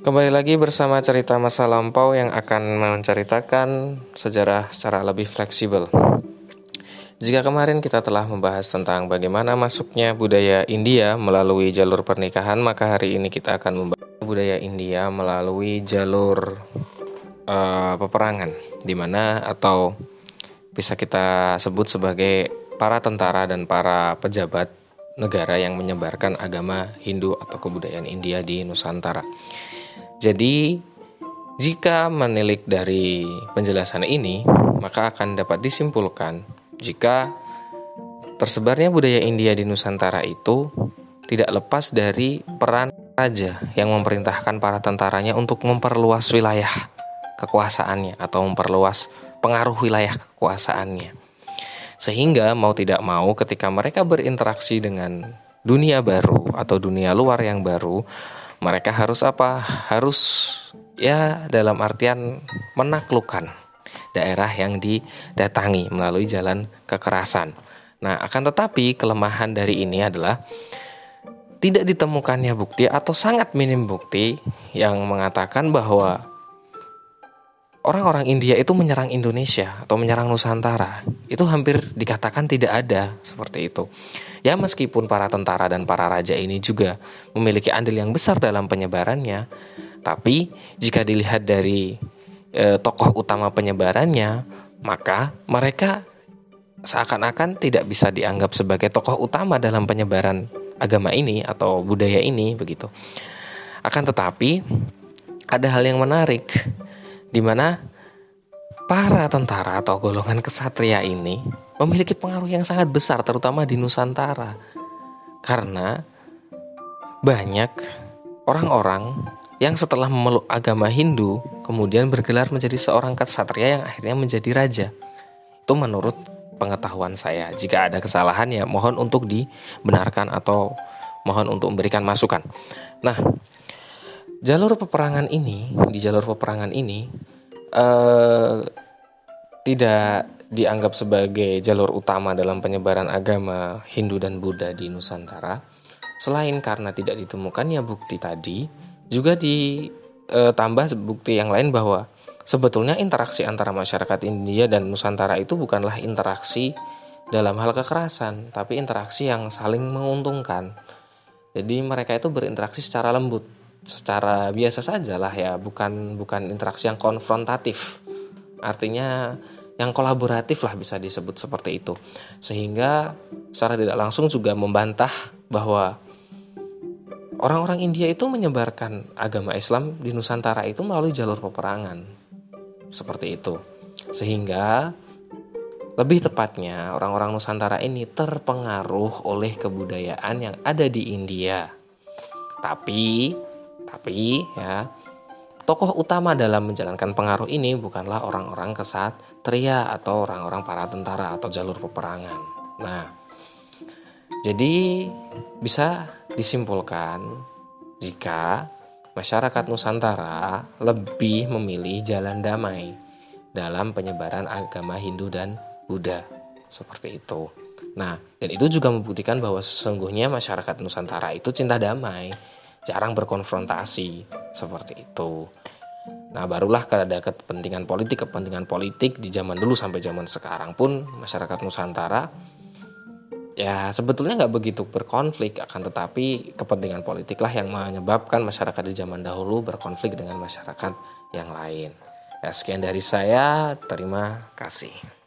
Kembali lagi bersama cerita masa lampau yang akan menceritakan sejarah secara lebih fleksibel. Jika kemarin kita telah membahas tentang bagaimana masuknya budaya India melalui jalur pernikahan, maka hari ini kita akan membahas budaya India melalui jalur uh, peperangan, di mana atau bisa kita sebut sebagai para tentara dan para pejabat negara yang menyebarkan agama Hindu atau kebudayaan India di Nusantara. Jadi, jika menilik dari penjelasan ini, maka akan dapat disimpulkan jika tersebarnya budaya India di Nusantara itu tidak lepas dari peran raja yang memerintahkan para tentaranya untuk memperluas wilayah kekuasaannya atau memperluas pengaruh wilayah kekuasaannya. Sehingga mau tidak mau ketika mereka berinteraksi dengan dunia baru atau dunia luar yang baru, mereka harus apa? Harus ya dalam artian menaklukkan daerah yang didatangi melalui jalan kekerasan. Nah, akan tetapi kelemahan dari ini adalah tidak ditemukannya bukti atau sangat minim bukti yang mengatakan bahwa orang-orang India itu menyerang Indonesia atau menyerang Nusantara. Itu hampir dikatakan tidak ada seperti itu. Ya meskipun para tentara dan para raja ini juga memiliki andil yang besar dalam penyebarannya, tapi jika dilihat dari e, tokoh utama penyebarannya, maka mereka seakan-akan tidak bisa dianggap sebagai tokoh utama dalam penyebaran agama ini atau budaya ini begitu. Akan tetapi ada hal yang menarik di mana para tentara atau golongan kesatria ini memiliki pengaruh yang sangat besar terutama di Nusantara. Karena banyak orang-orang yang setelah memeluk agama Hindu kemudian bergelar menjadi seorang ksatria yang akhirnya menjadi raja. Itu menurut pengetahuan saya. Jika ada kesalahan ya mohon untuk dibenarkan atau mohon untuk memberikan masukan. Nah, jalur peperangan ini, di jalur peperangan ini eh, tidak dianggap sebagai jalur utama dalam penyebaran agama Hindu dan Buddha di Nusantara, selain karena tidak ditemukannya bukti tadi, juga ditambah e, bukti yang lain bahwa sebetulnya interaksi antara masyarakat India dan Nusantara itu bukanlah interaksi dalam hal kekerasan, tapi interaksi yang saling menguntungkan. Jadi mereka itu berinteraksi secara lembut, secara biasa saja lah ya, bukan bukan interaksi yang konfrontatif. Artinya yang kolaboratif lah bisa disebut seperti itu. Sehingga secara tidak langsung juga membantah bahwa orang-orang India itu menyebarkan agama Islam di Nusantara itu melalui jalur peperangan. Seperti itu. Sehingga lebih tepatnya orang-orang Nusantara ini terpengaruh oleh kebudayaan yang ada di India. Tapi tapi ya Tokoh utama dalam menjalankan pengaruh ini bukanlah orang-orang kesatria atau orang-orang para tentara atau jalur peperangan. Nah, jadi bisa disimpulkan jika masyarakat Nusantara lebih memilih jalan damai dalam penyebaran agama Hindu dan Buddha seperti itu. Nah, dan itu juga membuktikan bahwa sesungguhnya masyarakat Nusantara itu cinta damai, jarang berkonfrontasi seperti itu. Nah barulah ada kepentingan politik kepentingan politik di zaman dulu sampai zaman sekarang pun masyarakat Nusantara ya sebetulnya nggak begitu berkonflik akan tetapi kepentingan politik lah yang menyebabkan masyarakat di zaman dahulu berkonflik dengan masyarakat yang lain. Ya sekian dari saya terima kasih.